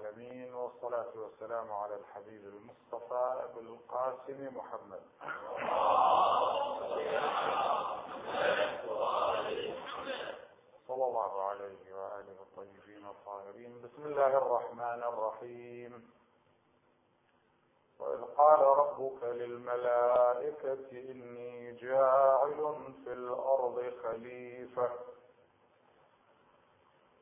العالمين والصلاة والسلام على الحبيب المصطفى أبو القاسم محمد. صلى الله عليه وآله الطيبين الطاهرين. بسم الله الرحمن الرحيم. وإذ قال ربك للملائكة إني جاعل في الأرض خليفة.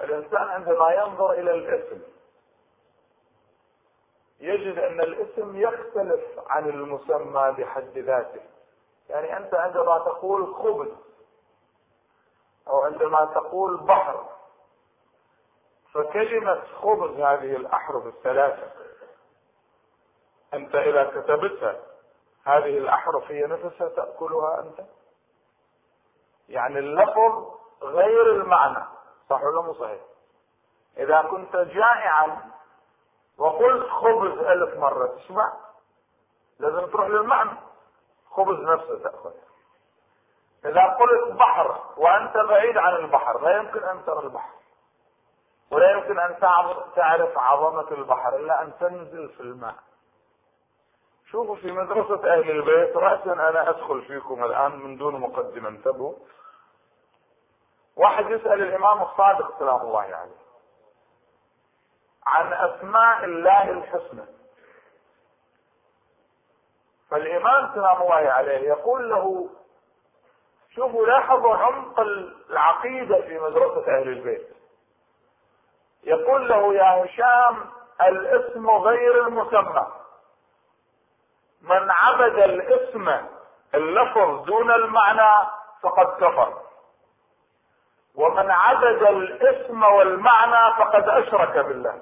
الإنسان عندما ينظر إلى الاسم يجد أن الاسم يختلف عن المسمى بحد ذاته. يعني أنت عندما تقول خبز أو عندما تقول بحر فكلمة خبز هذه الأحرف الثلاثة أنت إذا كتبتها هذه الأحرف هي نفسها تأكلها أنت؟ يعني اللفظ غير المعنى. صح ولا مو صحيح؟ إذا كنت جائعا وقلت خبز ألف مرة تشبع لازم تروح للمعنى خبز نفسه تأخذ. إذا قلت بحر وأنت بعيد عن البحر لا يمكن أن ترى البحر. ولا يمكن أن تعرف عظمة البحر إلا أن تنزل في الماء. شوفوا في مدرسة أهل البيت رأسا أنا أدخل فيكم الآن من دون مقدمة انتبهوا. واحد يسأل الإمام الصادق سلام الله عليه. يعني عن أسماء الله الحسنى. فالإمام سلام الله عليه يقول له شوفوا لاحظوا عمق العقيدة في مدرسة أهل البيت. يقول له يا هشام الاسم غير المسمى. من عبد الاسم اللفظ دون المعنى فقد كفر. ومن عبد الاسم والمعنى فقد أشرك بالله.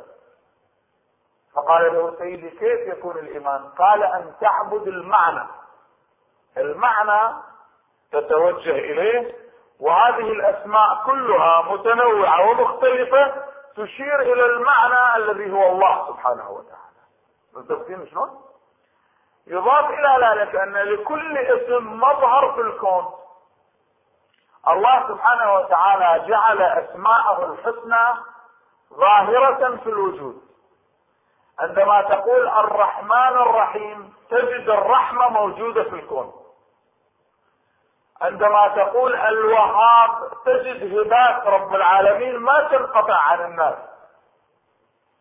فقال له سيدي كيف يكون الإيمان؟ قال أن تعبد المعنى. المعنى تتوجه إليه وهذه الأسماء كلها متنوعة ومختلفة تشير إلى المعنى الذي هو الله سبحانه وتعالى. متفقين شلون؟ يضاف إلى ذلك أن لكل اسم مظهر في الكون. الله سبحانه وتعالى جعل أسماءه الحسنى ظاهرة في الوجود. عندما تقول الرحمن الرحيم تجد الرحمة موجودة في الكون. عندما تقول الوهاب تجد هبات رب العالمين ما تنقطع عن الناس.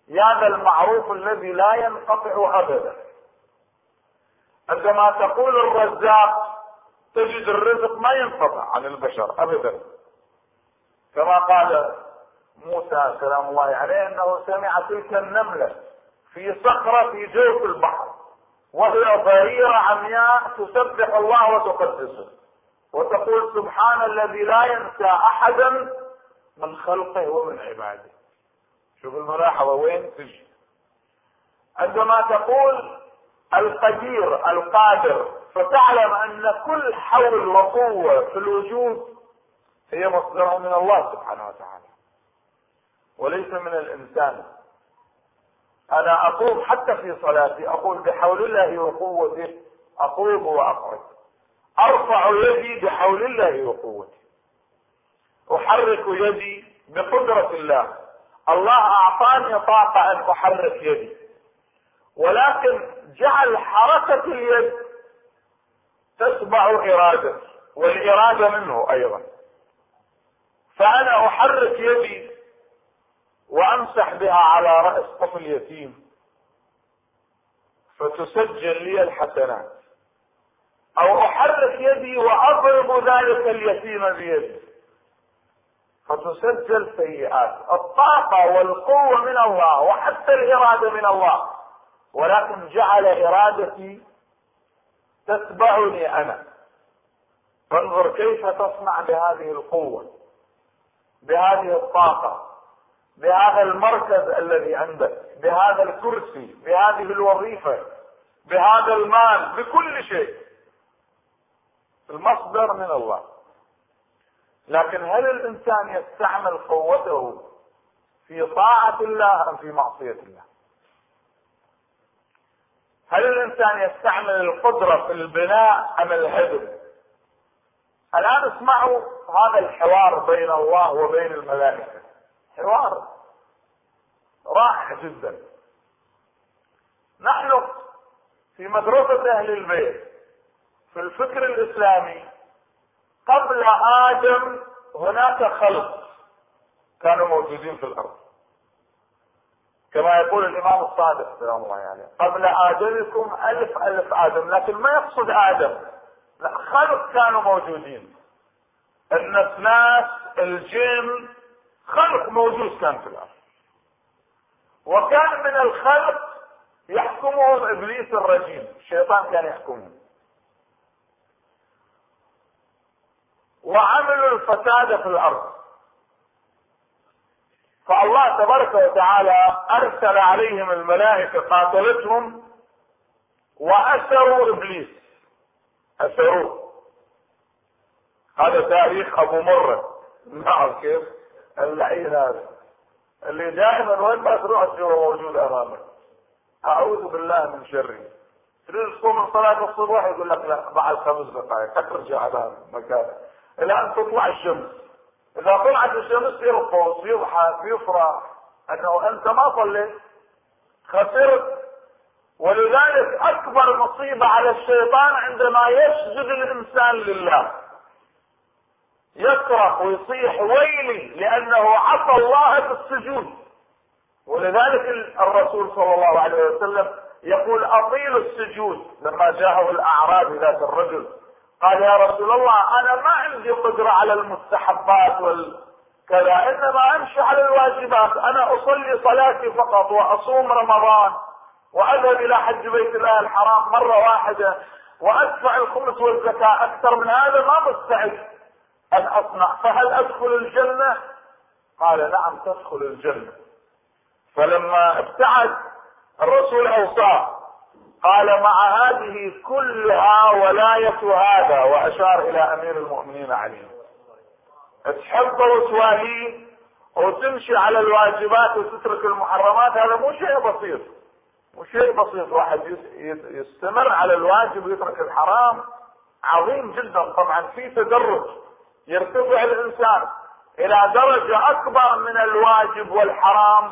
يا ذا المعروف الذي لا ينقطع أبدا. عندما تقول الرزاق تجد الرزق ما ينقطع عن البشر ابدا. كما قال موسى سلام الله عليه إنه سمع تلك النملة في صخرة في جوف البحر وهي ظهيره عمياء تسبح الله وتقدسه وتقول سبحان الذي لا ينسى احدا من خلقه ومن عباده. شوف الملاحظة وين تجي؟ عندما تقول القدير القادر فتعلم أن كل حول وقوة في الوجود هي مصدرها من الله سبحانه وتعالى. وليس من الإنسان. أنا أقوم حتى في صلاتي أقول بحول الله وقوته أقوم وأقعد. أرفع يدي بحول الله وقوته. أحرك يدي بقدرة الله. الله أعطاني طاقة أن أحرك يدي. ولكن جعل حركة اليد تتبع ارادته والإرادة منه أيضا. فأنا أحرك يدي وأمسح بها على رأس طفل يتيم فتسجل لي الحسنات. أو أحرك يدي وأضرب ذلك اليتيم بيدي. فتسجل سيئات. الطاقة والقوة من الله وحتى الإرادة من الله. ولكن جعل إرادتي تتبعني أنا. فانظر كيف تصنع بهذه القوة بهذه الطاقة بهذا المركز الذي عندك بهذا الكرسي بهذه الوظيفة بهذا المال بكل شيء. المصدر من الله. لكن هل الإنسان يستعمل قوته في طاعة الله أم في معصية الله؟ هل الإنسان يستعمل القدرة في البناء أم الهدم الآن اسمعوا هذا الحوار بين الله وبين الملائكة. حوار رائع جدا. نحن في مدرسة أهل البيت في الفكر الإسلامي قبل آدم هناك خلق كانوا موجودين في الأرض. كما يقول الإمام الصادق سلام الله عليه قبل آدمكم ألف ألف آدم لكن ما يقصد آدم. لا خلق كانوا موجودين. الناس الجن خلق موجود كان في الأرض. وكان من الخلق يحكمهم إبليس الرجيم. الشيطان كان يحكمهم وعملوا الفساد في الأرض. فالله تبارك وتعالى أرسل عليهم الملائكة قاتلتهم وأسروا إبليس. اسروه هذا تاريخ أبو مرة. نعم كيف؟ اللعين هذا. اللي دائما وين ما تروح تشوفه موجود أمامك. أعوذ بالله من شره. تريد تصوم من صلاة الصبح يقول لك لا بعد خمس دقائق ترجع على مكانك إلى ان تطلع الشمس. إذا طلعت الشمس يرقص يضحك يفرح أنه أنت ما صليت خسرت. ولذلك أكبر مصيبة على الشيطان عندما يسجد الإنسان لله. يصرخ ويصيح ويلي لأنه عصى الله في السجود. ولذلك الرسول صلى الله عليه وسلم يقول اطيل السجود لما جاءه الاعراب ذات الرجل. قال يا رسول الله أنا ما عندي قدرة على المستحبات والكذا إنما أمشي على الواجبات. أنا أصلي صلاتي فقط وأصوم رمضان وأذهب إلى حج بيت الله الحرام مرة واحدة وأدفع الخمس والزكاة أكثر من هذا ما مستعد أن أصنع. فهل أدخل الجنة؟ قال نعم تدخل الجنة. فلما ابتعد الرسول أوصاه. قال مع هذه كلها ولاية هذا وأشار إلى أمير المؤمنين علي. تحب وتواهيه وتمشي على الواجبات وتترك المحرمات هذا مو شيء بسيط. مو شيء بسيط. واحد يستمر على الواجب ويترك الحرام. عظيم جدا. طبعا في تدرج يرتفع الإنسان إلى درجة أكبر من الواجب والحرام.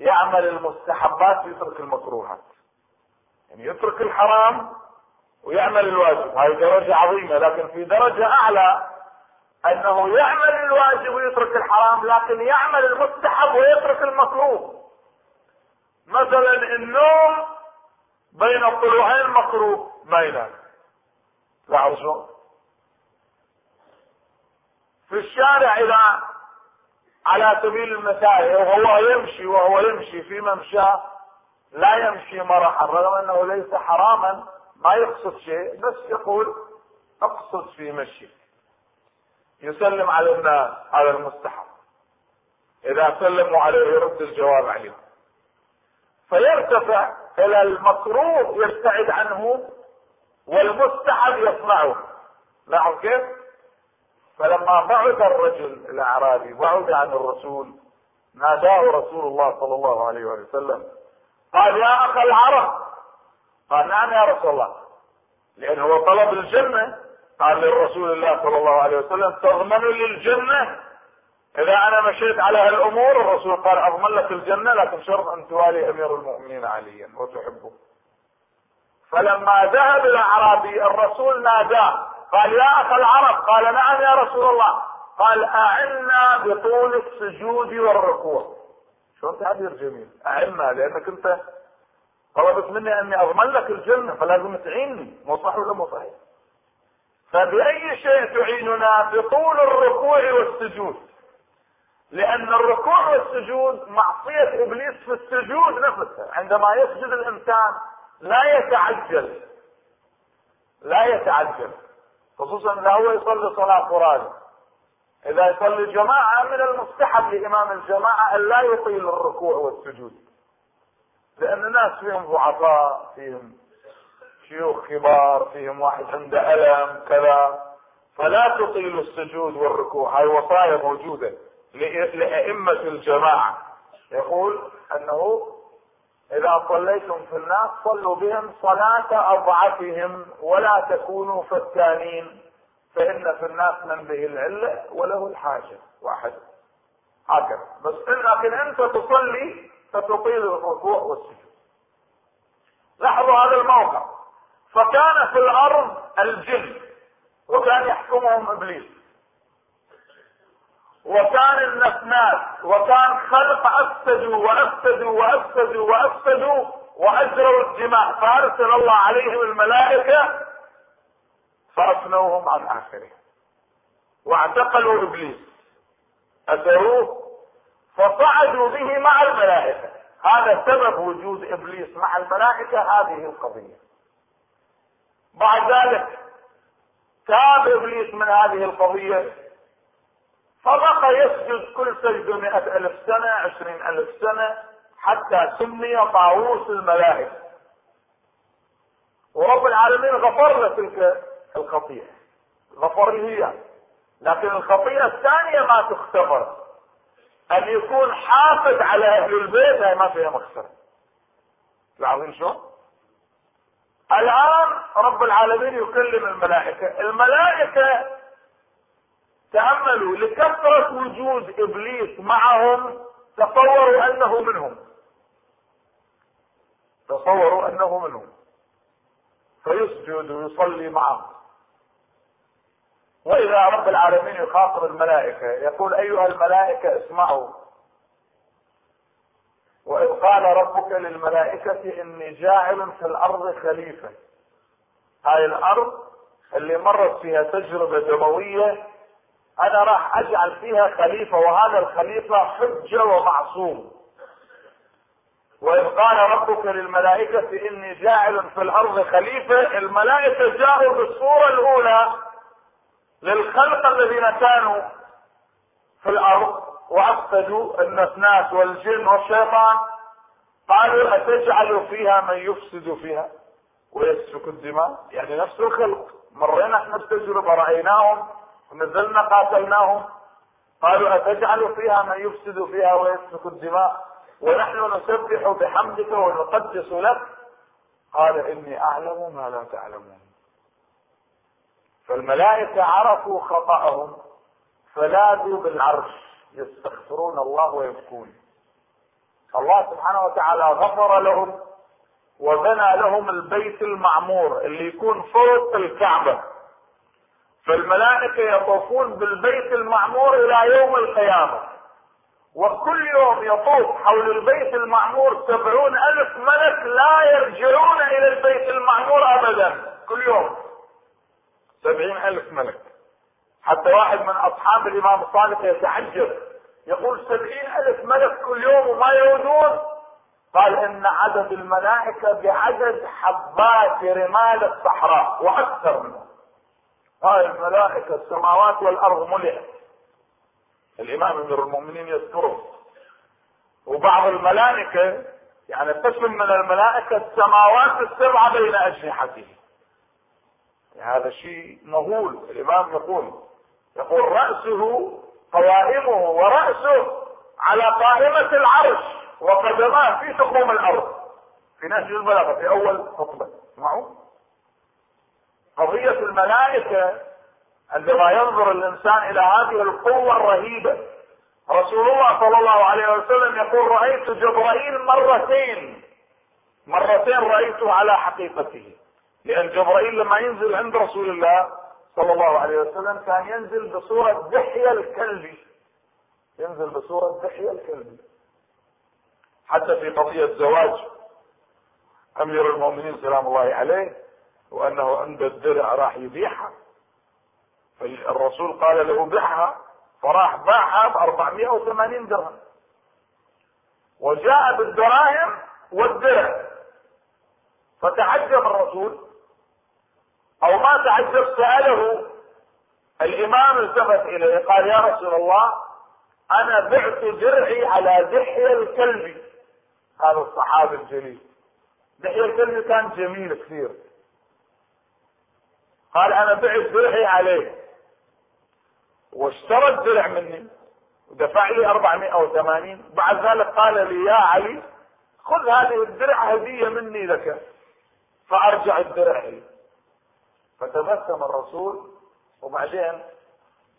يعمل المستحبات ويترك المكروهات. يعني يترك الحرام ويعمل الواجب. هذه درجة عظيمة لكن في درجة أعلى أنه يعمل الواجب ويترك الحرام لكن يعمل المستحب ويترك المكروه. مثلا النوم بين الطلوعين مكروه ما ينام لاحظوا في الشارع إذا على سبيل المثال وهو يمشي وهو يمشي في ممشاه لا يمشي مرحا رغم أنه ليس حراما ما يقصد شيء بس يقول اقصد في مشي يسلم على الناس على المستحب. إذا سلموا عليه يرد الجواب عليه فيرتفع إلى المكروه يبتعد عنه والمستحب يصنعه. لاحظ كيف؟ فلما بعد الرجل الأعرابي بعد عن الرسول ناداه رسول الله صلى الله عليه وسلم قال يا أخ العرب. قال نعم يا رسول الله. لأنه هو طلب الجنة. قال للرسول الله صلى الله عليه وسلم تضمن لي الجنة؟ إذا أنا مشيت على هالأمور. الرسول قال أضمن لك الجنة لكن شرط أن توالي أمير المؤمنين عليا وتحبه. فلما ذهب الأعرابي الرسول ناداه. قال يا أخ العرب قال نعم يا رسول الله. قال أعنا بطول السجود والركوع. شلون تعبير جميل؟ أعنا لأنك أنت طلبت مني أني أضمن لك الجنة فلازم تعيني مو صح ولا مو صحيح؟ فبأي شيء تعيننا؟ بطول الركوع والسجود. لأن الركوع والسجود معصية إبليس في السجود نفسه عندما يسجد الإنسان لا يتعجل. لا يتعجل. خصوصا إذا هو يصلي صلاة فرادى إذا يصلي جماعة من المستحب لإمام الجماعة أن لا يطيل الركوع والسجود. لأن الناس فيهم ضعفاء فيهم شيوخ كبار فيهم واحد عنده ألم كذا. فلا تطيل السجود والركوع. هاي وصايا موجودة لأئمة الجماعة. يقول أنه إذا صليتم في الناس صلوا بهم صلاة أضعفهم ولا تكونوا فتانين فإن في الناس من به العلة وله الحاجة واحد. هكذا. بس لكن أنت تصلي فتطيل الركوع والسجود. لاحظوا هذا الموقع فكان في الأرض الجن وكان يحكمهم إبليس. وكان النفنات وكان خلق أفسدوا وأفسدوا وأفسدوا وأفسدوا وأجروا الدماء. فأرسل الله عليهم الملائكة فافنوهم عن اخره واعتقلوا إبليس. اسروه فصعدوا به مع الملائكة. هذا سبب وجود إبليس مع الملائكة هذه القضية. بعد ذلك تاب إبليس من هذه القضية. فبقى يسجد كل سجدة مئة ألف سنة عشرين ألف سنة حتى سمي طاووس الملائكة ورب العالمين غفر له تلك الخطيئة. غفر له هي. لكن الخطيئة الثانية ما تختبر. أن يكون حافظ على أهل البيت هاي ما فيها مخسرة. لاحظين شو؟ الآن رب العالمين يكلم الملائكة. الملائكة تأملوا لكثرة وجود إبليس معهم تصوروا أنه منهم. تصوروا أنه منهم. فيسجد ويصلي معهم. وإذا رب العالمين يخاطب الملائكة يقول أيها الملائكة اسمعوا. وإذ قال ربك للملائكة إني جاعل في الأرض خليفة. هاي الأرض اللي مرت فيها تجربة دموية أنا راح أجعل فيها خليفة وهذا الخليفة حجة ومعصوم. وإذ قال ربك للملائكة إني جاعل في الأرض خليفة الملائكة جاءوا بالصورة الأولى للخلق الذين كانوا في الأرض وأفسدوا الناس والجن والشيطان. قالوا أتجعل فيها من يفسد فيها؟ ويسفك الدماء يعني نفس الخلق. مرينا إحنا بتجربة رأيناهم. نزلنا قاتلناهم. قالوا أتجعل فيها من يفسد فيها ويسفك الدماء؟ ونحن نسبح بحمدك ونقدس لك. قال إني أعلم ما لا تعلمون. فالملائكة عرفوا خطأهم فلاذوا بالعرش يستغفرون الله ويبكون. الله سبحانه وتعالى غفر لهم وبنى لهم البيت المعمور اللي يكون فوق الكعبة. فالملائكة يطوفون بالبيت المعمور إلى يوم القيامة. وكل يوم يطوف حول البيت المعمور سبعون ألف ملك لا يرجعون إلى البيت المعمور أبدا. كل يوم. سبعين ألف ملك. حتى واحد من أصحاب الإمام الصادق يتعجب يقول سبعين ألف ملك كل يوم وما يعودون قال إن عدد الملائكة بعدد حبات رمال الصحراء وأكثر منه هاي الملائكة السماوات والأرض ملئت. الإمام أمير المؤمنين يذكره. وبعض الملائكة يعني قسم من الملائكة السماوات السبعة بين أجنحته. يعني هذا شيء مهول. الإمام يقول يقول رأسه قوائمه ورأسه على قائمة العرش وقدماه في تخوم الأرض. في نهج البلاغة في أول خطبة اسمعوا قضية الملائكة عندما ينظر الإنسان إلى هذه القوة الرهيبة. رسول الله صلى الله عليه وسلم يقول رأيت جبرائيل مرتين. مرتين رأيته على حقيقته. لأن جبرائيل لما ينزل عند رسول الله صلى الله عليه وسلم كان ينزل بصورة دحية الكلب. ينزل بصورة دحية الكلب. حتى في قضية زواج أمير المؤمنين سلام الله عليه وأنه عند الدرع راح يبيعها. فالرسول قال له بيعها. فراح باعها ب 480 درهم. وجاء بالدراهم والدرع. فتعجب الرسول. أو ما تعجب سأله. الإمام التفت إليه. قال يا رسول الله أنا بعت درعي على دحية الكلب. هذا الصحابي الجليل. دحية الكلب كان جميل كثير. قال أنا بعت درعي عليه. واشترى الدرع مني. ودفع لي 480 بعد ذلك قال لي يا علي خذ هذه الدرع هدية مني لك. فأرجع الدرع لي فتبسم الرسول. وبعدين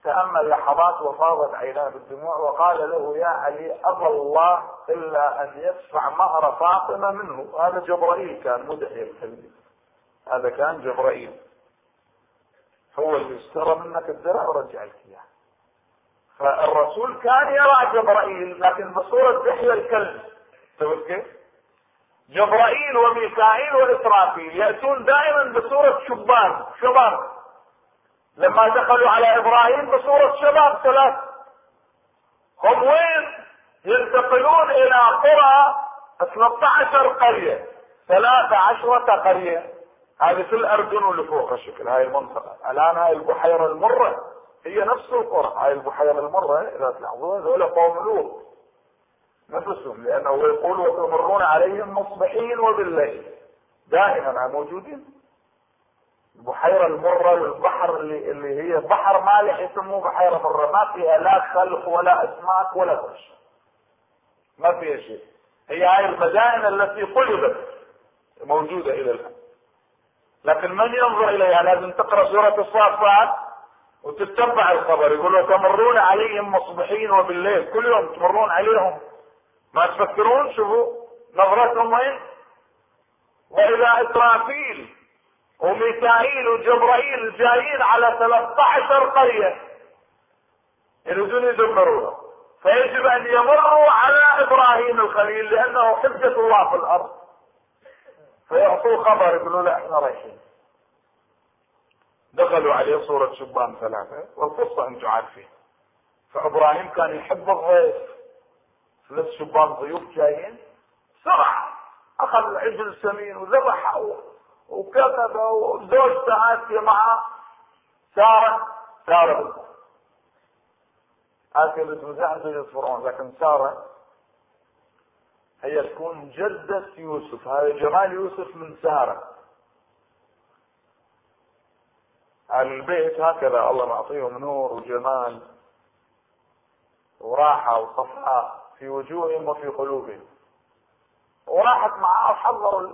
تأمل لحظات وفاضت عيناه بالدموع وقال له يا علي أبى الله إلا أن يدفع مهر فاطمة منه. هذا جبرائيل كان مدعي هذا كان جبرائيل. هو اللي اشترى منك الدرع ورجع لك إياه. فالرسول كان يرى جبرائيل لكن بصورة دحية الكلب. شفت كيف؟ جبرائيل وميكائيل وإسرافيل يأتون دائما بصورة شبان شباب. لما دخلوا على إبراهيم بصورة شباب ثلاث. هم وين؟ ينتقلون إلى قرى 13 قرية 13 قرية. هذه في الأردن واللي فوق الشكل هاي المنطقة. الآن هاي البحيرة المرة هي نفس القرى. هاي البحيرة المرة إذا تلاحظون هذول قوم لوط. نفسهم لأنه يقول وتمرون عليهم مصبحين وبالليل. دائما موجودين. البحيرة المرة والبحر اللي, اللي هي بحر مالح يسموه بحيرة مرة. ما فيها لا خلق ولا أسماك ولا قرش ما فيها شيء. هي هاي المدائن التي قلبت موجودة إلى الآن. لكن من ينظر إليها لازم تقرأ سورة الصافات وتتبع الخبر. يقول تمرون عليهم مصبحين وبالليل كل يوم تمرون عليهم. ما تفكرون؟ شوفوا نظرتهم وين؟ واذا إسرافيل وميكائيل وجبرائيل جايين على 13 قرية يريدون يدمروها. فيجب أن يمروا على إبراهيم الخليل لأنه حجة الله في الأرض. فيعطوه خبر يقولوا لا إحنا رايحين. دخلوا عليه صورة شبان ثلاثة والقصة أنتم عارفين. فابراهيم كان يحب الضيف. ثلاث شبان ضيوف جايين سرعة أخذ العجل سمين وذبحه وكتب وزوجته آتية معه. سارة سارة آتية بنت زوجة فرعون لكن سارة هي تكون جدة يوسف. هذا جمال يوسف من سارة. أهل البيت هكذا. الله معطيهم نور وجمال وراحة وصفاء في وجوههم وفي قلوبهم. وراحت معاه وحضروا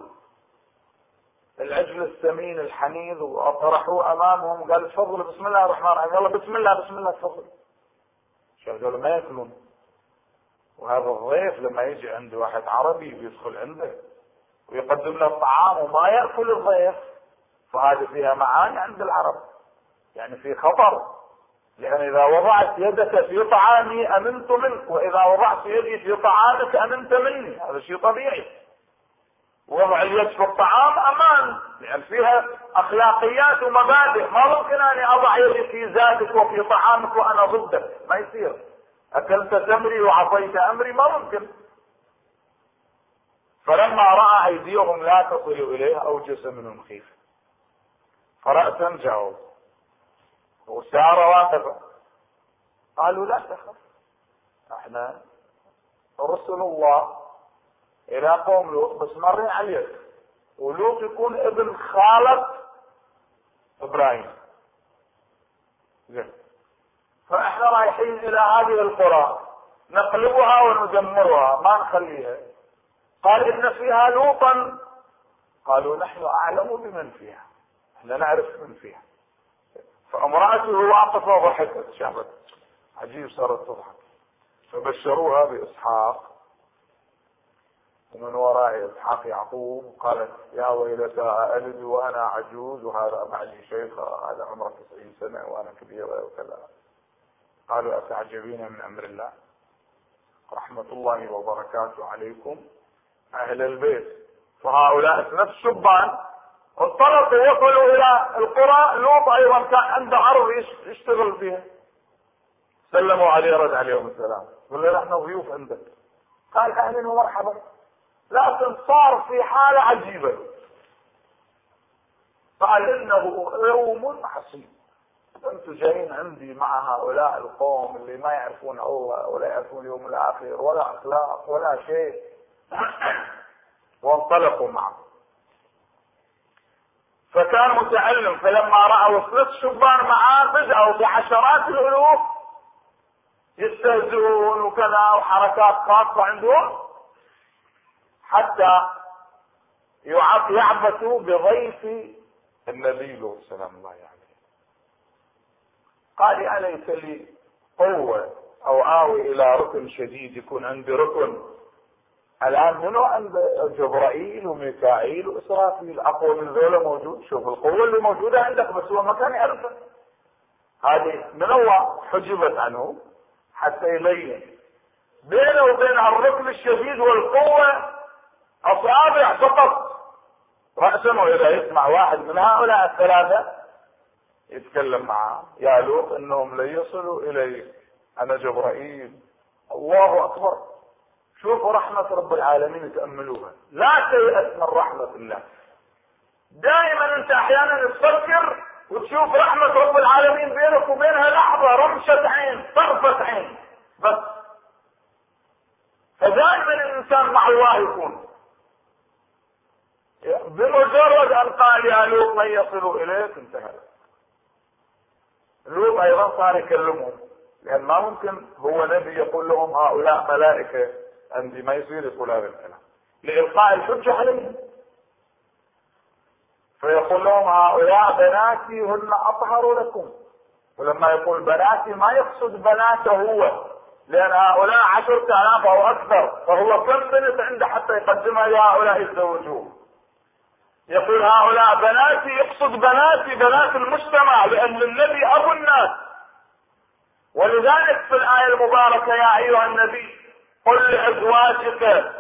العجل السمين الحنيذ وطرحوه أمامهم. قال تفضلوا بسم الله الرحمن الرحيم. يلا بسم الله بسم الله تفضل. شوف دول ما ياكلون وهذا الضيف لما يجي عند واحد عربي ويدخل عنده ويقدم له الطعام وما يأكل الضيف فهذه فيها معاني عند العرب. يعني في خطر لأن إذا وضعت يدك في طعامي أمنت منك وإذا وضعت يدي في طعامك أمنت مني. هذا شيء طبيعي. وضع اليد في الطعام أمان لأن فيها أخلاقيات ومبادئ. ما ممكن أني أضع يدي في ذاتك وفي طعامك وأنا ضدك. ما يصير. أكلت تمري وعصيت أمري؟ ما ممكن. فلما رأى أيديهم لا تصل إليه أوجس منهم خيفة. فرأسا جاوب وسار واقفة. قالوا لا تخف. إحنا رسل الله إلى قوم لوط بس مرين عليك. ولوط يكون ابن خالة إبراهيم. زين. فإحنا رايحين إلى هذه القرى نقلبها وندمرها ما نخليها. قال إن فيها لوطا. قالوا نحن أعلم بمن فيها إحنا نعرف من فيها. فأمرأته واقفة وضحكت شافت عجيب صارت تضحك. فبشروها بإسحاق. ومن وراء إسحاق يعقوب قالت يا ويلتى ألد وأنا عجوز وهذا بعدي شيخ هذا عمره 90 سنة وأنا كبيره وكذا. قالوا أتعجبين من أمر الله؟ رحمة الله وبركاته عليكم أهل البيت. فهؤلاء نفس شبان انطلقوا وصلوا إلى القرى لوط أيضا كان عنده ارض يشتغل فيها سلموا عليه رد عليهم السلام. قال له نحن ضيوف عندك. قال أهلا ومرحبا لكن صار في حالة عجيبة. قال إنه يوم حصين. أنتم جايين عندي مع هؤلاء القوم اللي ما يعرفون الله ولا يعرفون اليوم الآخر ولا أخلاق ولا شيء وانطلقوا معه فكان متعلم فلما رأوا ثلاث شبان معاه بدأوا بعشرات الألوف يستهزئون وكذا وحركات خاصة عندهم حتى يعبثوا بضيف النبي سلام الله عليه يعني. قال أليس لي قوة أو آوي إلى ركن شديد يكون عندي ركن. الآن منو عند جبرائيل وميكائيل وإسرافيل. أقوى من ذولا موجود. شوف القوة اللي موجودة عندك بس هو ما كان يعرفها هذه من هو؟ حجبت عنه حتى يبين بينه وبين الركن الشديد والقوة أصابع فقط. رأسا وإذا يسمع واحد من هؤلاء الثلاثة يتكلم معه يا لوط إنهم لن يصلوا إليك. أنا جبرائيل. الله أكبر. شوفوا رحمة رب العالمين تأملوها. لا تيأس من رحمة الله. دائما أنت أحيانا تفكر وتشوف رحمة رب العالمين بينك وبينها لحظة رمشة عين طرفة عين. بس. فدائما الإنسان مع الله يكون. بمجرد أن قال يا لوط من يصل إليك انتهى. لوط أيضا صار يكلمهم لأن ما ممكن هو نبي يقول لهم هؤلاء ملائكة عندي ما يصير يقول هذا الكلام. لإلقاء الحجة عليهم. فيقول لهم هؤلاء بناتي هن أطهر لكم. ولما يقول بناتي ما يقصد بناته هو لأن هؤلاء عشرة آلاف أو أكثر فهو كم بنت عنده حتى يقدمها لهؤلاء يتزوجون. يقول هؤلاء بناتي يقصد بناتي بنات المجتمع لأن النبي أبو الناس. ولذلك في الآية المباركة يا أيها النبي قل لأزواجك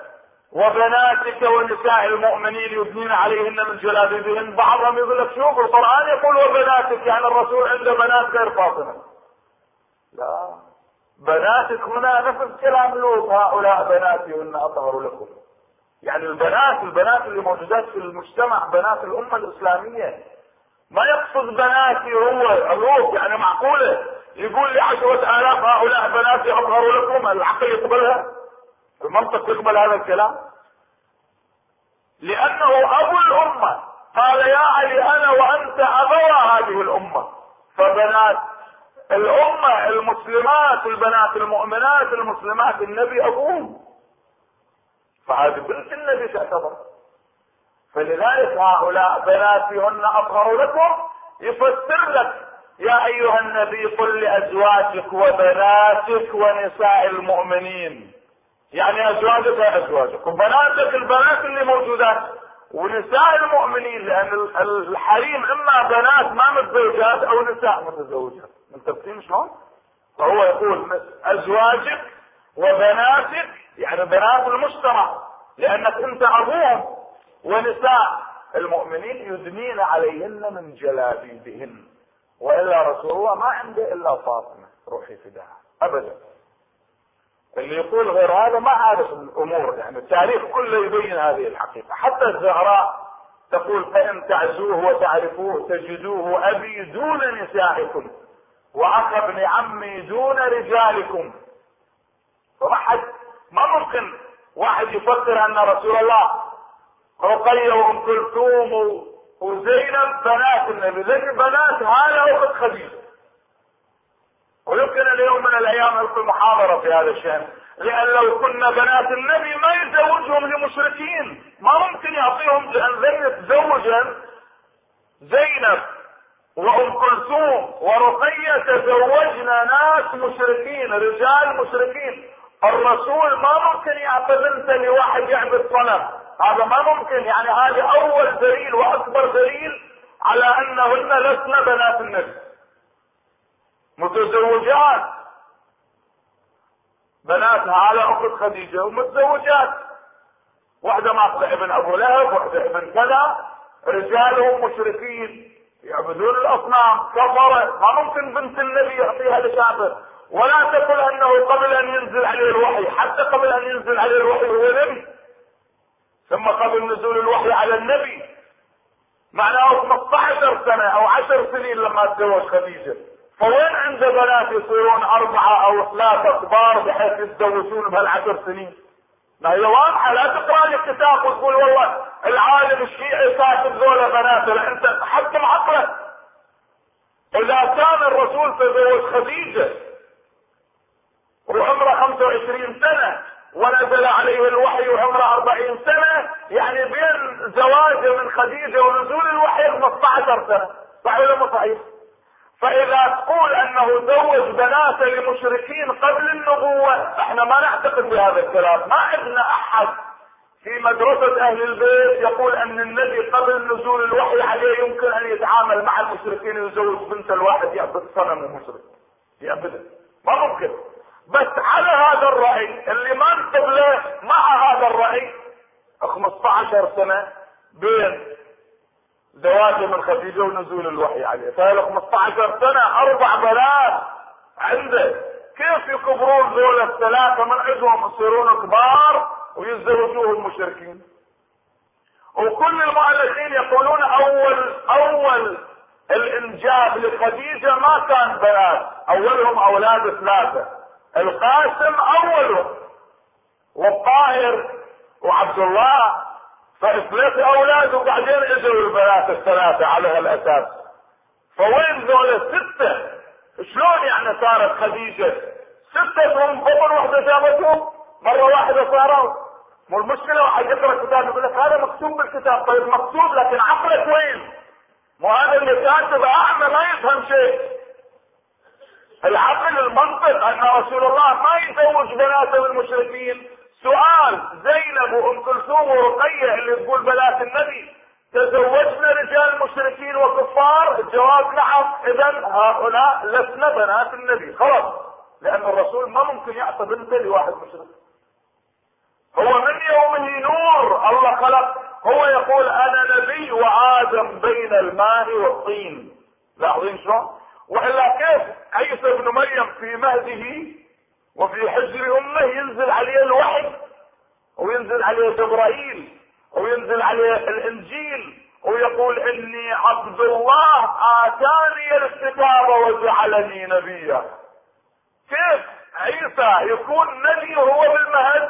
وبناتك ونساء المؤمنين يدنين عليهن من جلابيبهن بعضهم يقول لك شوف القرآن يقول وبناتك يعني الرسول عنده بنات غير فاطمة. لا. بناتك هنا نفس كلام لوط هؤلاء بناتي وان أطهر لكم. يعني البنات البنات اللي موجودات في المجتمع بنات الأمة الإسلامية. ما يقصد بناتي هو الروح يعني معقولة. يقول لي عشرة آلاف هؤلاء بناتي أظهر لكم العقل يقبلها؟ المنطق يقبل هذا الكلام؟ لأنه أبو الأمة. قال يا علي أنا وأنت أبوا هذه الأمة. فبنات الأمة المسلمات البنات المؤمنات المسلمات النبي أبوهم. فهذه بنت النبي تعتبر فلذلك هؤلاء بناتهن اطهر لكم يفسر لك يا أيها النبي قل لأزواجك وبناتك ونساء المؤمنين. يعني أزواجك ازواجك وبناتك البنات اللي موجودات. ونساء المؤمنين لأن الحريم إما بنات ما متزوجات أو نساء متزوجات. منتبهين شلون؟ فهو يقول أزواجك وبناتك يعني بنات المجتمع لأنك أنت أبوهم. ونساء المؤمنين يدنين عليهن من جلابيبهن. وإلا رسول الله ما عنده إلا فاطمة روحي فداها ابدا. اللي يقول غير هذا ما عارف الأمور. يعني التاريخ كله يبين هذه الحقيقة. حتى الزهراء تقول فإن تعزوه وتعرفوه تجدوه أبي دون نسائكم وأخ ابن عمي دون رجالكم. فما حد ما ممكن واحد يفكر أن رسول الله رقية وام كلثوم وزينب بنات النبي زين بنات هاله أخت خديجة. ويمكن اليوم من الأيام القي محاضرة في هذا الشأن لأن لو كنا بنات النبي ما يتزوجهم لمشركين. ما ممكن يعطيهم لأن زينب وأم كلثوم ورقية تزوجنا ناس مشركين رجال مشركين. الرسول ما ممكن يعطي بنته لواحد يعبد صنم هذا ما ممكن. يعني هذه أول دليل وأكبر دليل على أنهن لسن بنات النبي. متزوجات. بناتها على أخت خديجة ومتزوجات. واحدة ماخذة ابن أبو لهب واحدة ابن كذا. رجالهم مشركين. يعبدون الأصنام. كفره ما ممكن بنت النبي يعطيها لكافر ولا تقل أنه قبل أن ينزل عليه الوحي حتى قبل أن ينزل عليه الوحي هو نبي. ثم قبل نزول الوحي على النبي. معناه 15 سنة أو 10 سنين لما تزوج خديجة. فوين عنده بنات يصيرون أربعة أو ثلاثة كبار بحيث يتزوجون بهالعشر سنين؟ ما هي واضحة لا تقرأ لي كتاب وتقول والله العالم الشيعي كاتب ذولا بنات أنت حكم عقلك. إذا كان الرسول تزوج خديجة وعمره 25 سنة ونزل عليه الوحي وعمره 40 سنة يعني بين زواجه من خديجة ونزول الوحي 15 سنة. صحيح ولا مو صحيح؟ فإذا تقول أنه زوج بناته لمشركين قبل النبوة إحنا ما نعتقد بهذا الكلام. ما عندنا أحد. في مدرسة أهل البيت يقول أن النبي قبل نزول الوحي عليه يمكن أن يتعامل مع المشركين ويزوج بنت الواحد يعبد صنم ومشرك يعبده. ما ممكن. بس على هذا الرأي اللي ما نقبله مع هذا الرأي 15 سنة بين زواجه من خديجة ونزول الوحي عليه. فهي 15 سنة أربع بنات عنده. كيف يكبرون ذول الثلاثة؟ من عندهم يصيرون كبار ويتزوجوه المشركين وكل المؤلفين يقولون أول أول الإنجاب لخديجة ما كان بنات أولهم أولاد ثلاثة. القاسم اولهم والطاهر وعبد الله فثلاث أولاد وبعدين اجوا البنات الثلاثة على هالأساس. فوين ذول الستة؟ شلون يعني صارت خديجة؟ ستة هم بطن وحده جابتهم مرة واحدة صاروا. مو المشكلة واحد يقرأ الكتاب يقول لك هذا مكتوب بالكتاب. طيب مكتوب لكن عقلك وين؟ مو هذا اللي كاتب أعمى ما يفهم شيء. العقل المنطق أن رسول الله ما يزوج بناته المشركين. سؤال زينب وأم كلثوم ورقية اللي تقول بنات النبي تزوجنا رجال مشركين وكفار؟ الجواب نعم. اذا هؤلاء لسنا بنات النبي. خلاص. لأن الرسول ما ممكن يعطي بنته لواحد مشرك. هو من يومه نور الله خلق. هو يقول أنا نبي وآدم بين الماء والطين. لاحظين شلون؟ وإلا كيف؟ عيسى ابن مريم في مهده وفي حجر أمه ينزل عليه الوحي وينزل عليه جبرائيل وينزل عليه الإنجيل ويقول إني عبد الله آتاني الكتاب وجعلني نبيا. كيف؟ عيسى يكون نبي وهو بالمهد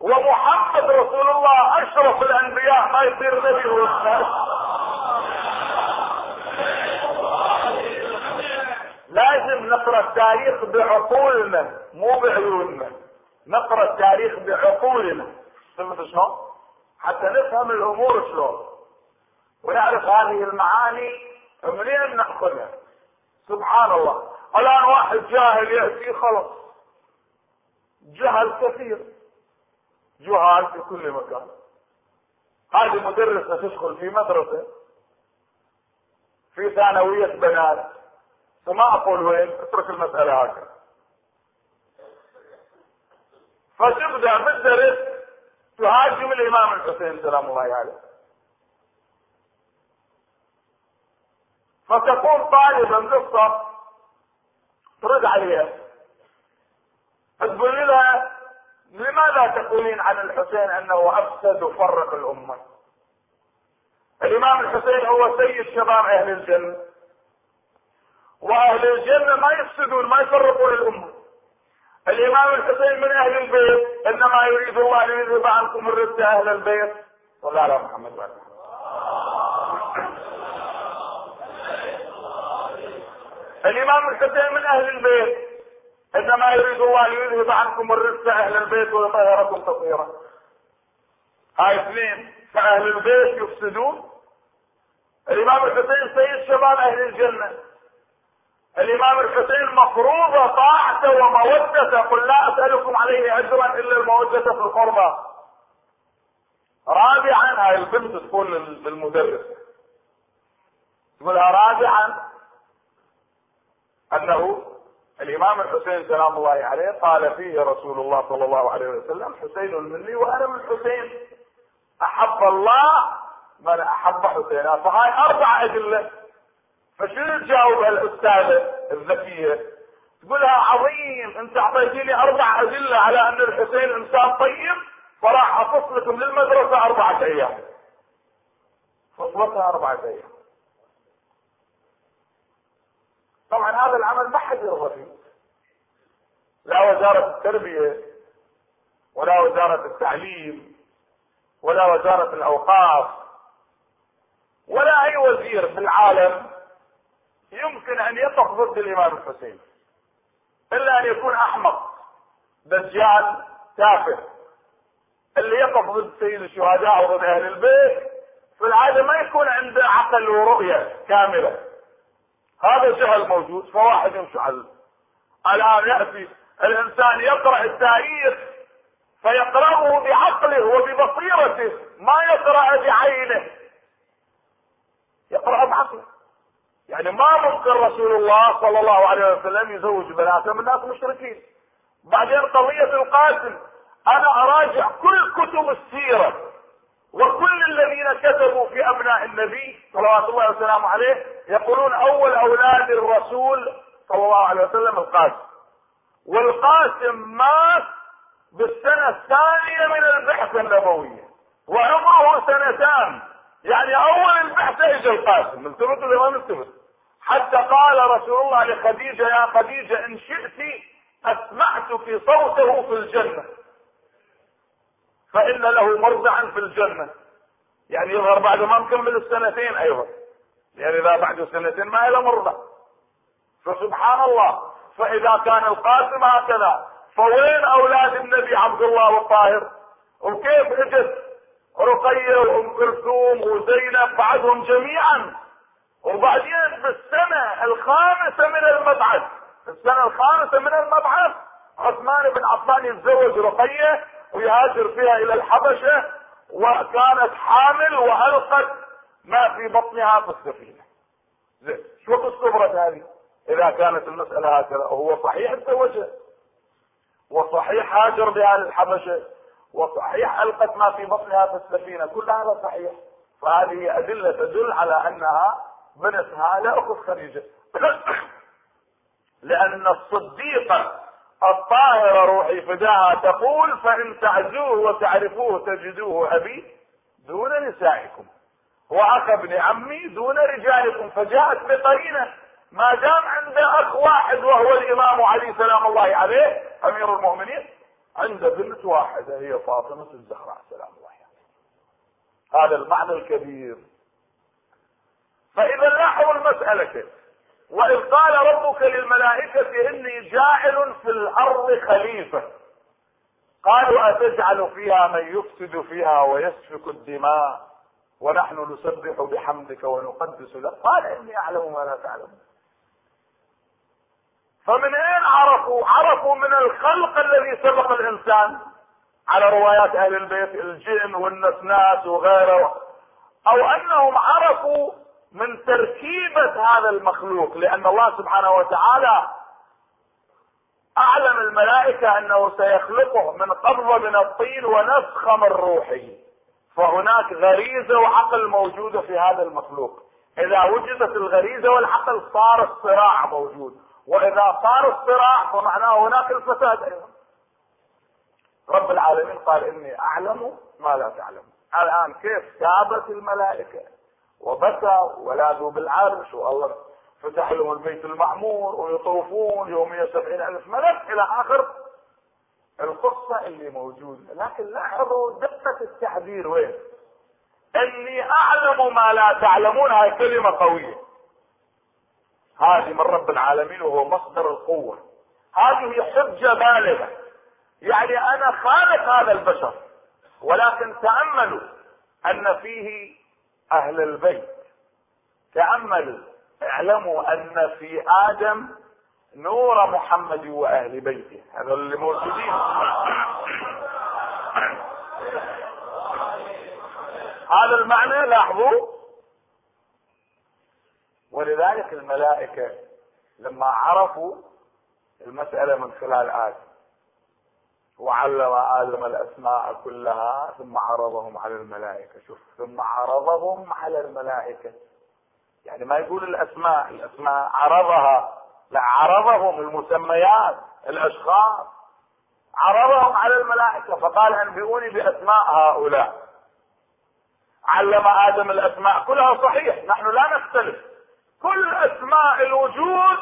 ومحمد رسول الله أشرف الأنبياء ما يصير نبي هو نقرأ التاريخ بعقولنا مو بعيوننا. نقرأ التاريخ بعقولنا. فهمت شلون؟ حتى نفهم الأمور شلون. ونعرف هذه المعاني منين نأخذها. سبحان الله. الآن واحد جاهل يأتي خلص جهل كثير. جهال في كل مكان. هذه مدرسة تدخل في مدرسة في ثانوية بنات. فما أقول وين أترك المسألة هكذا. فتبدأ بالدرس تهاجم الإمام الحسين سلام الله عليه. فتكون طالبا بالصف ترد عليها. تقول لها لماذا تقولين عن الحسين أنه أفسد وفرق الأمة؟ الإمام الحسين هو سيد شباب أهل الجنة. وأهل الجنة ما يفسدون ما يفرقون الأمة. الإمام الحسين من أهل البيت إنما يريد الله ان يذهب عنكم الرد أهل البيت. صلى على محمد وعلى الإمام الحسين من أهل البيت إنما يريد الله ان يذهب عنكم الرزق أهل البيت ويطهركم تطهيرا. هاي اثنين فأهل البيت يفسدون. الإمام الحسين سيد شباب أهل الجنة. الإمام الحسين مفروضة طاعته ومودته. قل لا أسألكم عليه أجرا إلا المودة في القربى رابعا هاي البنت تقول للمدرس. تقولها رابعا أنه الإمام الحسين سلام الله عليه قال فيه رسول الله صلى الله عليه وسلم حسين مني وأنا من حسين. أحب الله من أحب حسينا. فهاي أربع أدلة. فشنو تجاوب الاستاذه الذكية؟ تقولها عظيم انت أعطيتيني أربع أدلة على أن الحسين إنسان طيب فراح اقص لكم للمدرسة اربعه أيام. خطبتها أربعة أيام طبعا هذا العمل ما حد يرضى فيه لا وزارة التربية ولا وزارة التعليم ولا وزارة الأوقاف ولا أي وزير في العالم يمكن أن يقف ضد الإمام الحسين إلا أن يكون أحمق دجال تافه اللي يقف ضد سيد الشهداء وضد أهل البيت في العادة ما يكون عنده عقل ورؤية كاملة. هذا جهل موجود فواحد يمشي على الآن يأتي الإنسان يقرأ التاريخ فيقرأه بعقله وببصيرته ما يقرأ بعينه. يقرأ بعقله. يعني ما ممكن رسول الله صلى الله عليه وسلم يزوج بناته من ناس مشركين. بعدين قضية القاسم أنا أراجع كل كتب السيرة وكل الذين كتبوا في أبناء النبي صلوات الله وسلامه عليه يقولون أول أولاد الرسول صلى الله عليه وسلم القاسم. والقاسم مات بالسنة الثانية من البعثة النبوية وعمره سنتان. يعني أول البعثة إجا القاسم. نلتفت ولا ما نلتفت حتى قال رسول الله لخديجة يا خديجة إن شئت أسمعتك صوته في الجنة. فإن له مرضعا في الجنة. يعني يظهر بعد ما نكمل السنتين أيضا يعني إذا بعد سنتين ما له مرضع فسبحان الله. فإذا كان القاسم هكذا فوين أولاد النبي عبد الله والطاهر وكيف إجت رقية وأم كلثوم وزينب بعدهم جميعا. وبعدين بالسنة الخامسة من المبعث السنة الخامسة من المبعث عثمان بن عفان يتزوج رقية ويهاجر فيها إلى الحبشة وكانت حامل وألقت ما في بطنها في السفينة زين شو قصة هذه؟ إذا كانت المسألة هكذا هو صحيح تزوجها وصحيح هاجر بها للحبشة وصحيح ألقت ما في بطنها في السفينة كل هذا صحيح فهذه أدلة تدل على أنها بنتها لا أخت خديجة. لأن الصديقة الطاهرة روحي فداها تقول فإن تعزوه وتعرفوه تجدوه أبي دون نسائكم. وأخ ابن عمي دون رجالكم. فجاءت بقرينة. ما دام عنده أخ واحد وهو الإمام علي سلام الله عليه أمير المؤمنين عنده بنت واحدة هي فاطمة الزهراء سلام الله عليه هذا المعنى الكبير. فإذا لاحظوا المسألة كيف وإذ قال ربك للملائكة إني جاعل في الأرض خليفة. قالوا أتجعل فيها من يفسد فيها ويسفك الدماء ونحن نسبح بحمدك ونقدس لك؟ قال إني أعلم ما لا تعلمون. فمن أين عرفوا؟ عرفوا من الخلق الذي سبق الإنسان على روايات أهل البيت الجن والنسناس وغيره أو أنهم عرفوا من تركيبة هذا المخلوق لأن الله سبحانه وتعالى أعلم الملائكة أنه سيخلقه من قبضة من الطين ونفخة من روحه. فهناك غريزة وعقل موجودة في هذا المخلوق. إذا وجدت الغريزة والعقل صار الصراع موجود. وإذا صار الصراع فمعناه هناك الفساد أيضا. رب العالمين قال إني أعلم ما لا تعلم. الآن كيف سابت الملائكة؟ وبكى ولاذوا بالعرش والله فتح لهم البيت المعمور ويطوفون يوميا سبعين ألف ملك إلى آخر القصة اللي موجودة. لكن لاحظوا دقة التعبير وين؟ إني أعلم ما لا تعلمون. هاي كلمة قوية. هذه من رب العالمين وهو مصدر القوة. هذه حجة بالغة. يعني أنا خالق هذا البشر ولكن تأملوا أن فيه أهل البيت. تأملوا اعلموا أن في آدم نور محمد وأهل بيته. هذا اللي موجودين. هذا المعنى لاحظوا؟ ولذلك الملائكة لما عرفوا المسألة من خلال آدم. وعلم آدم الأسماء كلها ثم عرضهم على الملائكة. شوف ثم عرضهم على الملائكة. يعني ما يقول الأسماء الأسماء عرضها. لا عرضهم المسميات الأشخاص. عرضهم على الملائكة. فقال أنبئوني بأسماء هؤلاء. علم آدم الأسماء. كلها صحيح. نحن لا نختلف. كل أسماء الوجود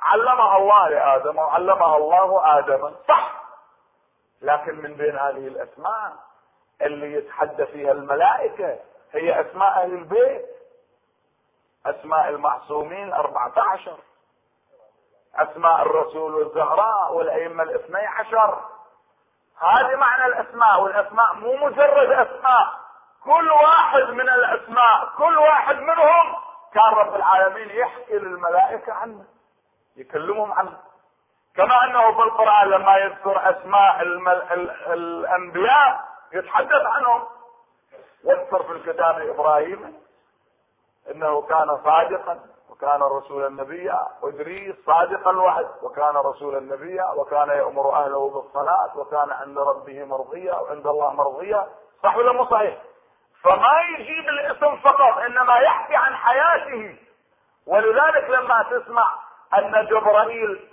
علمها الله لآدم وعلمها الله آدم صح. لكن من بين هذه الأسماء اللي يتحدى فيها الملائكة هي أسماء أهل البيت أسماء المعصومين 14 أسماء الرسول والزهراء والأئمة الاثني عشر هذه معنى الأسماء والأسماء مو مجرد أسماء. كل واحد من الأسماء كل واحد منهم كان رب العالمين يحكي للملائكة عنه يكلمهم عنه. كما أنه في القران لما يذكر أسماء المل... ال... الأنبياء يتحدث عنهم. واذكر في الكتاب إبراهيم إنه كان صادقا وكان رسولا نبيا وإدريس صادق الوعد وكان رسولا نبيا وكان يأمر أهله بالصلاة وكان عند ربه مرضيا وعند الله مرضيا. صح ولا مو صحيح؟ فما يجيب الاسم فقط إنما يحكي عن حياته. ولذلك لما تسمع أن جبرائيل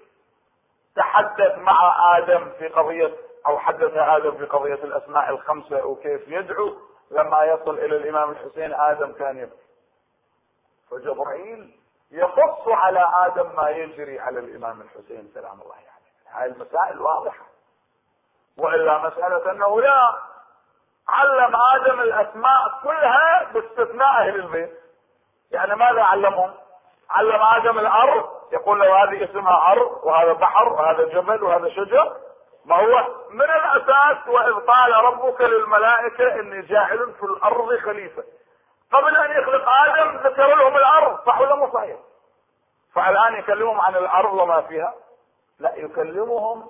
تحدث مع آدم في قضية أو حدث آدم في قضية الأسماء الخمسة وكيف يدعو لما يصل إلى الإمام الحسين آدم كان يبكي. فجبرائيل يقص على آدم ما يجري على الإمام الحسين سلام الله عليه. يعني. هاي المسائل واضحة. وإلا مسألة أنه لا علم آدم الأسماء كلها باستثناء أهل البيت. يعني ماذا علمهم؟ علم آدم الأرض يقول له هذه اسمها ارض وهذا بحر وهذا جبل وهذا شجر. ما هو؟ من الأساس وإذ قال ربك للملائكة إني جاعل في الأرض خليفة. قبل أن يخلق آدم ذكر لهم الأرض صح ولا مو صحيح؟ فالآن يكلمهم عن الأرض وما فيها؟ لا يكلمهم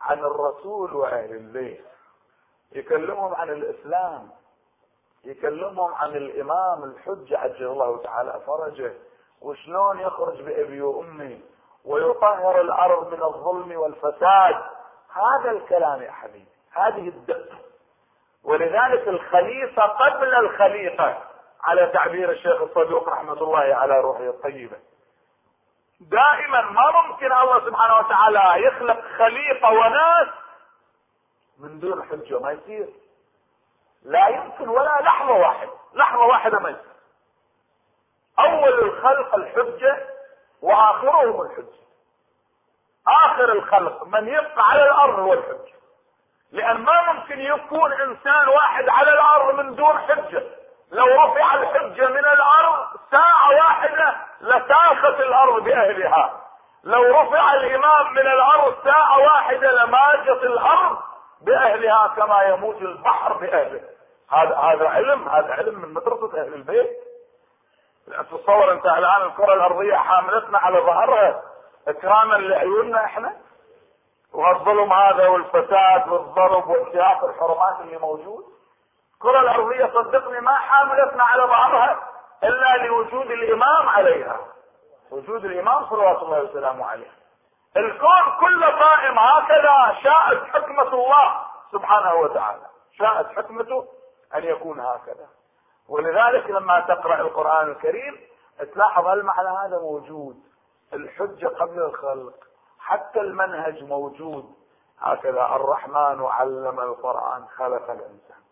عن الرسول وأهل البيت يكلمهم عن الإسلام. يكلمهم عن الإمام الحجة عجل الله تعالى فرجه. وشلون يخرج بابي وامي ويطهر الأرض من الظلم والفساد؟ هذا الكلام يا حبيبي هذه الدقة. ولذلك الخليفة قبل الخليفة على تعبير الشيخ الصدوق رحمة الله على روحه الطيبة. دائما ما ممكن الله سبحانه وتعالى يخلق خليفة وناس من دون حجة ما يصير. لا يمكن ولا لحظة واحدة لحظة واحدة ما يصير. أول الخلق الحجة وآخرهم الحجة. آخر الخلق من يبقى على الأرض هو الحجة. لأن ما ممكن يكون إنسان واحد على الأرض من دون حجة. لو رفع الحجة من الأرض ساعة واحدة لساخت الأرض بأهلها. لو رفع الإمام من الأرض ساعة واحدة لماجت الأرض بأهلها كما يموت البحر بأهله. هذا هذا علم هذا علم من مدرسة أهل البيت. تتصور أنت الآن الكرة الأرضية حاملتنا على ظهرها إكراما لعيوننا إحنا؟ وهالظلم هذا والفساد والضرب وانتهاك الحرمات اللي موجود؟ الكرة الأرضية صدقني ما حاملتنا على ظهرها إلا لوجود الإمام عليها. وجود الإمام صلوات الله وسلامه عليه. الكون كله قائم هكذا شاءت حكمة الله سبحانه وتعالى. شاءت حكمته أن يكون هكذا. ولذلك لما تقرأ القرآن الكريم تلاحظ المعنى هذا موجود. الحجة قبل الخلق حتى المنهج موجود. هكذا الرحمن علم القرآن خلق الإنسان.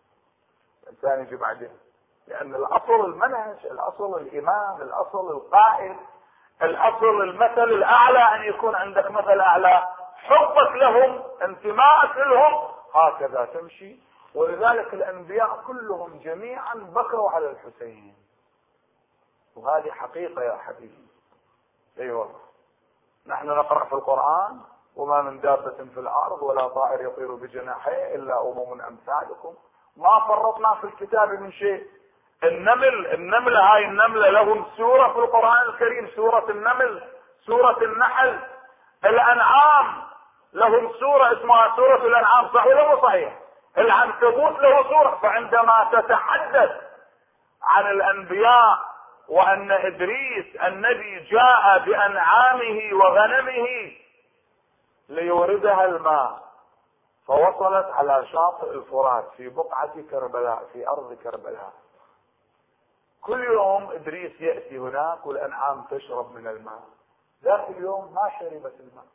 الإنسان يجي بعدين. لأن الأصل المنهج الأصل الإمام الأصل القائد الأصل المثل الأعلى أن يكون عندك مثل أعلى. حبك لهم انتمائك لهم هكذا تمشي. ولذلك الأنبياء كلهم جميعا بكوا على الحسين. وهذه حقيقة يا حبيبي. أي والله. نحن نقرأ في القرآن وما من دابة في الأرض ولا طائر يطير بجناحيه إلا أمم أمثالكم. ما فرطنا في الكتاب من شيء. النمل النملة هاي النملة لهم سورة في القرآن الكريم سورة النمل سورة النحل. الأنعام لهم سورة اسمها سورة الأنعام صحيح ولا مو صحيح؟ العنكبوت له سورة فعندما تتحدث عن الأنبياء وأن إدريس النبي جاء بأنعامه وغنمه ليوردها الماء فوصلت على شاطئ الفرات في بقعة كربلاء في أرض كربلاء. كل يوم إدريس يأتي هناك والأنعام تشرب من الماء. ذاك اليوم ما شربت الماء.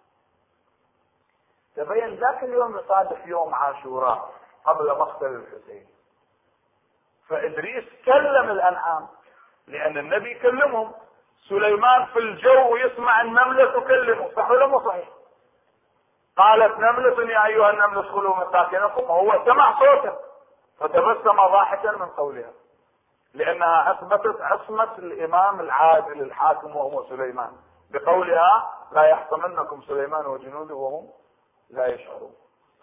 تبين ذاك اليوم يصادف يوم عاشوراء. قبل مقتل الحسين. فإدريس كلم الأنعام. لأن النبي يكلمهم سليمان في الجو يسمع النملة تكلمه. صح ولا مو صحيح؟ قالت نملة يا أيها النمل ادخلوا مساكنكم. وهو سمع صوته. فتبسم ضاحكا من قولها. لأنها أثبتت عصمة الإمام العادل الحاكم وهو سليمان. بقولها لا يحطمنكم سليمان وجنوده وهم لا يشعرون.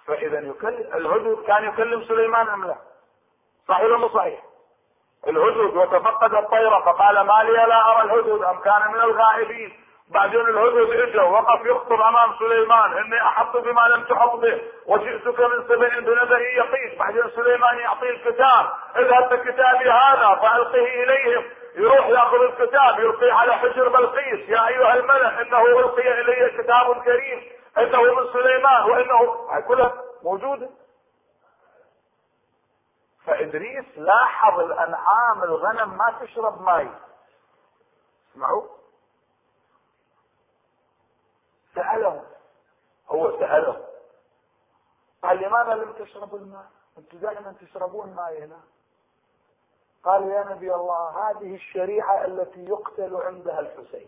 فإذا يكلم الهدهد كان يكلم سليمان أم لا؟ صحيح ولا صحيح؟ الهدهد وتفقد الطيرة فقال ما لي لا أرى الهدهد أم كان من الغائبين. بعدين الهدهد اجى وقف يخطب أمام سليمان. إني أحط بما لم تحط به وجئتك من سبع بنبأ يقين. بعدين سليمان يعطيه الكتاب. اذهب بكتابي هذا فألقه إليهم. يروح يأخذ الكتاب يلقيه على حجر بلقيس. يا أيها الملأ إنه ألقي إلي كتاب كريم. إنه من سليمان وإنه كلها موجودة. فإدريس لاحظ الأنعام الغنم ما تشرب ماي. اسمعوا سألهم. هو سألهم. قال لماذا لم تشربوا الماء؟ أنتم دائما تشربون ماء هنا. قال يا نبي الله هذه الشريعة التي يقتل عندها الحسين.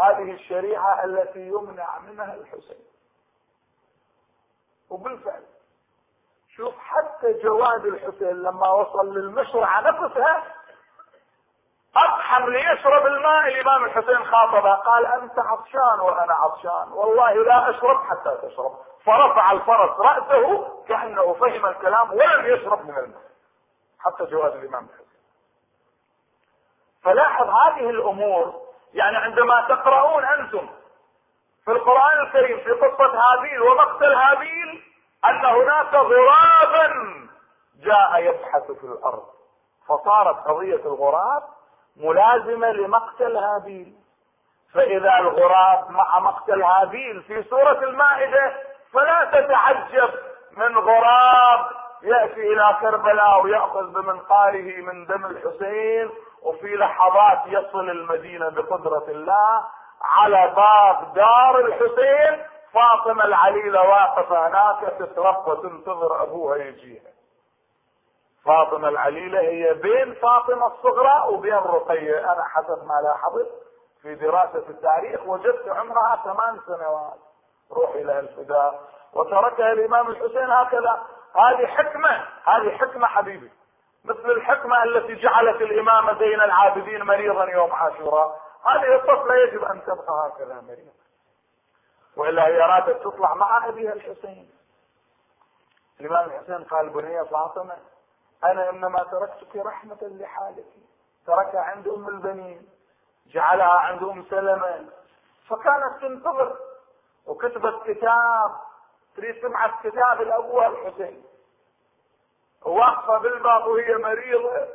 هذه الشريعة التي يمنع منها الحسين. وبالفعل شوف حتى جواد الحسين لما وصل للمشرعة نفسها اقحم ليشرب الماء الامام الحسين خاطبه. قال أنت عطشان وأنا عطشان. والله لا أشرب حتى تشرب. فرفع الفرس رأسه كأنه فهم الكلام ولم يشرب من الماء. حتى جواد الإمام الحسين. فلاحظ هذه الأمور يعني عندما تقرؤون أنتم في القرآن الكريم في قصة هابيل ومقتل هابيل أن هناك غرابا جاء يبحث في الأرض. فصارت قضية الغراب ملازمة لمقتل هابيل. فإذا الغراب مع مقتل هابيل في سورة المائدة فلا تتعجب من غراب يأتي إلى كربلاء ويأخذ بمنقاره من دم الحسين وفي لحظات يصل المدينة بقدرة الله على باب دار الحسين فاطمة العليلة واقفة هناك تتربى تنتظر أبوها يجيها. فاطمة العليلة هي بين فاطمة الصغرى وبين رقية. أنا حسب ما لاحظت في دراسة التاريخ وجدت عمرها ثمان سنوات. روحي لها الفداء وتركها الإمام الحسين هكذا. هذه حكمة هذه حكمة حبيبي. مثل الحكمة التي جعلت الإمام زين العابدين مريضا يوم عاشوراء. هذه الطفلة يجب أن تبقى هكذا مريضة وإلا هي أرادت تطلع مع أبيها الحسين. الإمام الحسين قال بنية فاطمة أنا إنما تركتك رحمة لحالك. تركها عند أم البنين جعلها عند أم سلمة. فكانت تنتظر وكتبت كتاب تريد تبعث كتاب لابوها الحسين واقفة بالباب وهي مريضة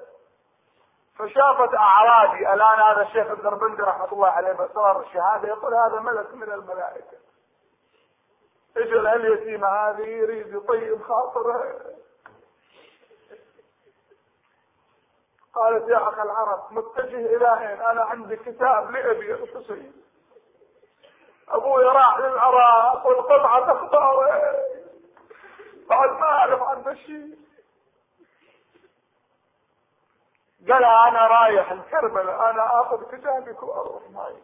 فشافت أعرابي. الآن هذا الشيخ الدربندي رحمة الله عليه باسرار الشهادة يقول هذا ملك من الملائكة. أجل اليتيمه هذه يريد يطيب خاطرها قالت يا اخ العرب متجه إلى أين؟ أنا عندي كتاب لأبي الحسين. أبوي راح للعراق والقطعة تختار بعد ما أعرف عنه شيء قال أنا رايح الكربلاء أنا آخذ كتابك وأروح معي.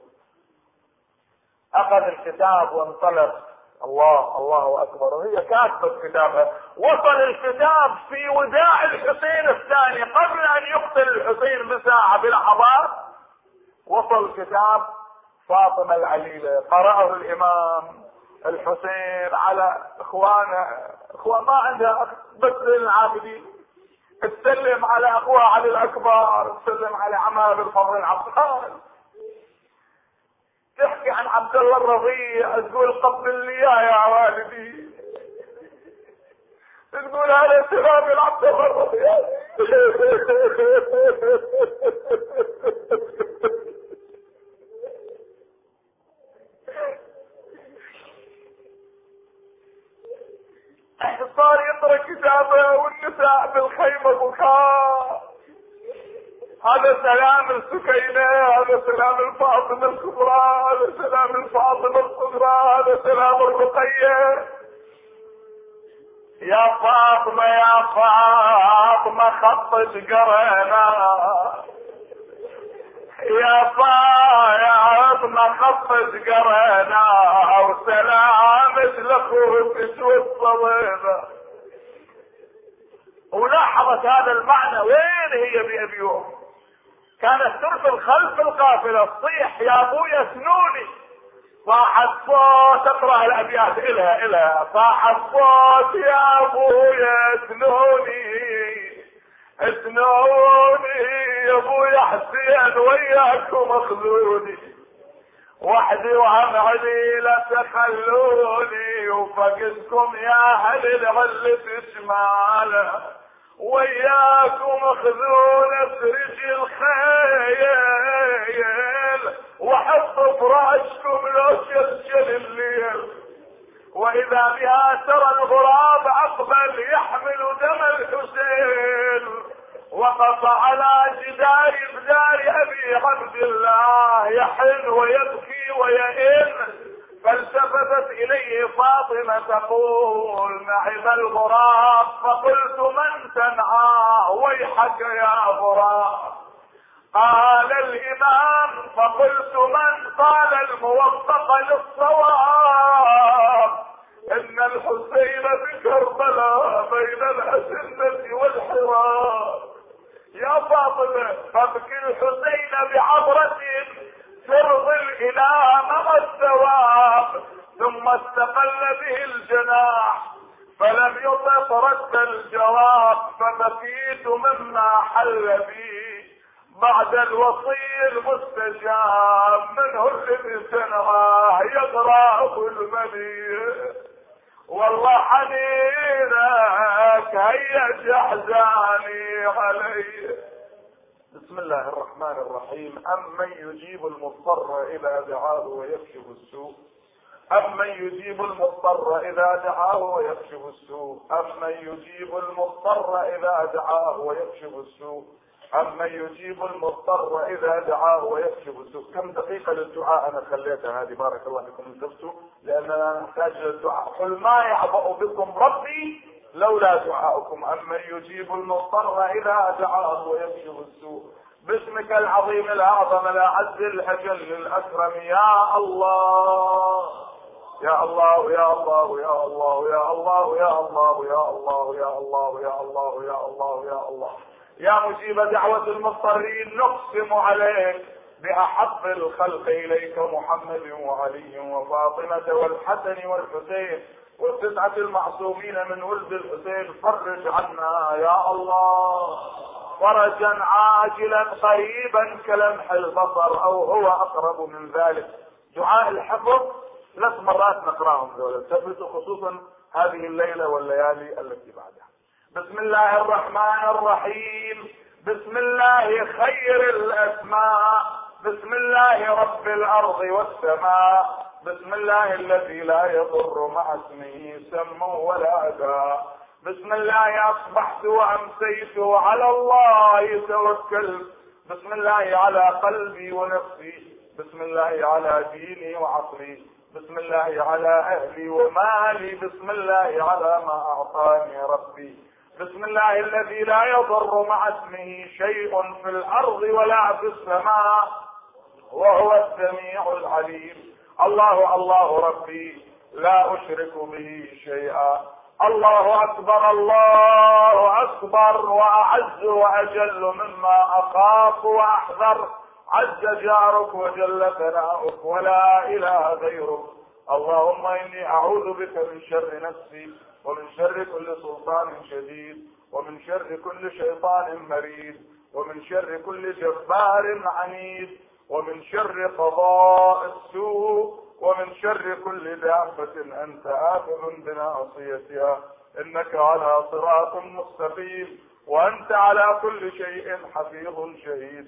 أخذ الكتاب وانطلق. الله الله أكبر. وهي كاتبة كتابها وصل الكتاب في وداع الحسين الثاني. قبل أن يقتل الحسين بساعه بلحظات وصل الكتاب. فاطمة العليلة قرأه الإمام الحسين على اخوانه إخوان ما عندها أخ بس العابدين تسلم على أخوها علي الأكبر تسلم على عمها بالفضل العباس. تحكي عن عبد الله الرضيع تقول قبل لي يا والدي. تقول هذا سلام عبد الله الرضيع. صار يقرا كتابه والنساء بالخيمة بكاء هذا سلام السكينة هذا سلام الفاطمة الكبرى هذا سلام الفاطمة الصغرى هذا سلام الرقية. يا فاطمة يا فاطمة خطت قرينا يا فاطمة خطت قرينا وسلامة لاخوتك والصبيبة ولاحظت هذا المعنى وين هي بأبيهم كانت ترسل خلف القافلة تصيح يا ابويا سنوني صاح الصوت اقرا الأبيات إلها إلها. صاح الصوت يا ابويا سنوني سنوني يا ابويا حسين وياكم اخذوني. وحدي وهم علي لا تخلوني وفقدكم يا أهل العلة شماله وياكم خذون افرج الخيل وحط فراشكم لو شلشل الليل. وإذا بها ترى الغراب أقبل يحمل دم الحسين. وقف على جدار بدار أبي عبد الله يحن ويبكي ويئن. فالتفتت إليه فاطمة تقول نعم الغراب فقلت من تنعاه ويحك يا غراب. قال الإمام فقلت من؟ قال الموفق للصواب. إن الحسين بكربلاء بين الاسنه والحراب. يا فاطمة فابكي الحسين بعبره ترضي الإله مضى الثواب ثم استقل به الجناح فلم يطق رد الجواب فبكيت مما حل بي. بعد الوصي المستجاب منه الذي سنعاه يقرا المنيه والله حنينك هيج احزاني علي. بسم الله الرحمن الرحيم. أمن يجيب المضطر إذا دعاه ويكشف السوء؟ أمن يجيب المضطر إذا دعاه ويكشف السوء؟ أمن يجيب المضطر إذا دعاه ويكشف السوء؟ أمن يجيب المضطر إذا دعاه ويكشف السوء. كم دقيقة للدعاء أنا خليتها هذه؟ بارك الله فيكم انتبهتوا لأننا نحتاج للدعاء. قل ما يعبأ بكم ربي لولا دعاؤكم. أمن يجيب المضطر إذا دعاه ويكشف السوء. باسمك العظيم الأعظم الأعز الأجل الأكرم. يا الله. يا الله يا الله يا الله يا الله يا الله يا الله يا الله يا الله يا الله يا الله. يا مجيب دعوة المضطرين نقسم عليك بأحب الخلق إليك محمد وعلي وفاطمة والحسن والحسين والتسعة المعصومين من ولد الحسين. فرج عنا يا الله. فرجا عاجلا قريبا كلمح البصر أو هو أقرب من ذلك. دعاء الحفظ ثلاث مرات نقرأهم ذولا ثبتوا خصوصا هذه الليلة والليالي التي بعدها. بسم الله الرحمن الرحيم. بسم الله خير الأسماء. بسم الله رب الأرض والسماء. بسم الله الذي لا يضر مع اسمه سم ولا داء بسم الله أصبحت وأمسيت وعلى الله توكلت بسم الله على قلبي ونفسي. بسم الله على ديني وعقلي. بسم الله على أهلي ومالي. بسم الله على ما أعطاني ربي. بسم الله الذي لا يضر مع اسمه شيء في الأرض ولا في السماء وهو السميع العليم. الله الله ربي لا أشرك به شيئا. الله أكبر الله أكبر وأعز وأجل مما أخاف وأحذر. عز جارك وجل ثناؤك ولا إله غيرك. اللهم إني أعوذ بك من شر نفسي. ومن شر كل سلطان شديد ومن شر كل شيطان مريد ومن شر كل جبار عنيد ومن شر قضاء السوء ومن شر كل دابة أنت آخذ بناصيتها. إنك على صراط مستقيم وأنت على كل شيء حفيظ شهيد.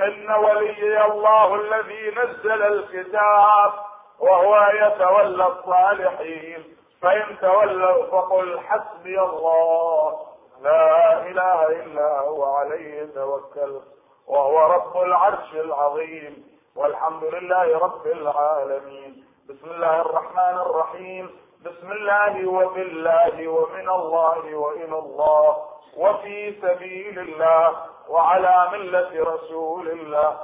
إن وليي الله الذي نزل الكتاب وهو يتولى الصالحين. فإن تولوا فقل حسبي الله. لا إله إلا هو عليه توكل وهو رب العرش العظيم. والحمد لله رب العالمين. بسم الله الرحمن الرحيم. بسم الله وبالله ومن الله وإلى الله وفي سبيل الله وعلى ملة رسول الله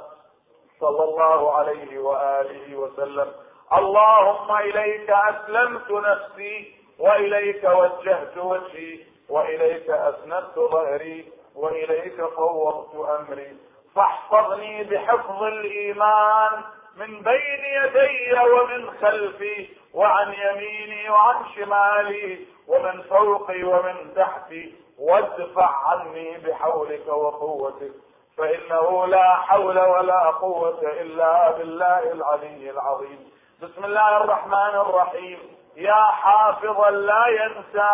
صلى الله عليه وآله وسلم. اللهم إليك أسلمت نفسي وإليك وجهت وجهي وإليك أسندت ظهري وإليك فوضت أمري. فاحفظني بحفظ الإيمان من بين يدي ومن خلفي وعن يميني وعن شمالي ومن فوقي ومن تحتي. وادفع عني بحولك وقوتك فإنه لا حول ولا قوة إلا بالله العلي العظيم. بسم الله الرحمن الرحيم. يا حافظا لا ينسى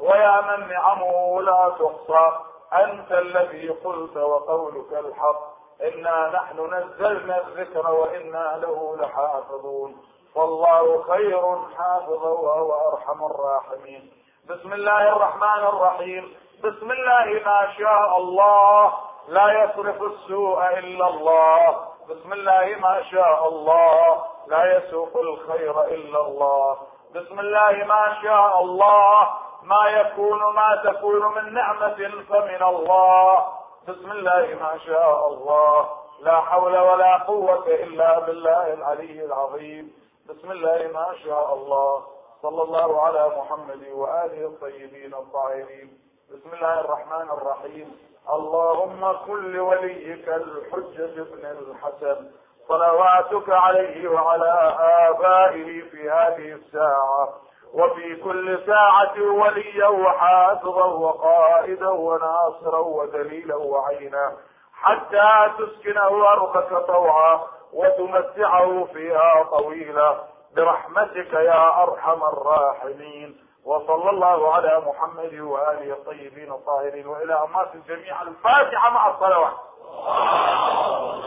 ويا من نعمه لا تحصى. أنت الذي قلت وقولك الحق. إنا نحن نزلنا الذكر وإنا له لحافظون. والله خير حافظا وهو أرحم الراحمين. بسم الله الرحمن الرحيم. بسم الله ما شاء الله. لا يصرف السوء إلا الله. بسم الله ما شاء الله. لا يسوق الخير إلا الله. بسم الله ما شاء الله. ما يكون ما تكون من نعمة فمن الله. بسم الله ما شاء الله. لا حول ولا قوة إلا بالله العلي العظيم. بسم الله ما شاء الله. صلى الله على محمد وآله الطيبين الطاهرين. بسم الله الرحمن الرحيم. اللهم كن لوليك الحجة ابن الحسن. صلواتك عليه وعلى آبائه في هذه الساعة وفي كل ساعة وليا وحافظا وقائدا وناصرا ودليلا وعينا حتى تسكنه أرضك طوعا وتمتعه فيها طويلا. برحمتك يا أرحم الراحمين. وصلى الله على محمد وآله الطيبين الطاهرين وإلى أمات الجميع الفاتحة مع الصلوات. آه.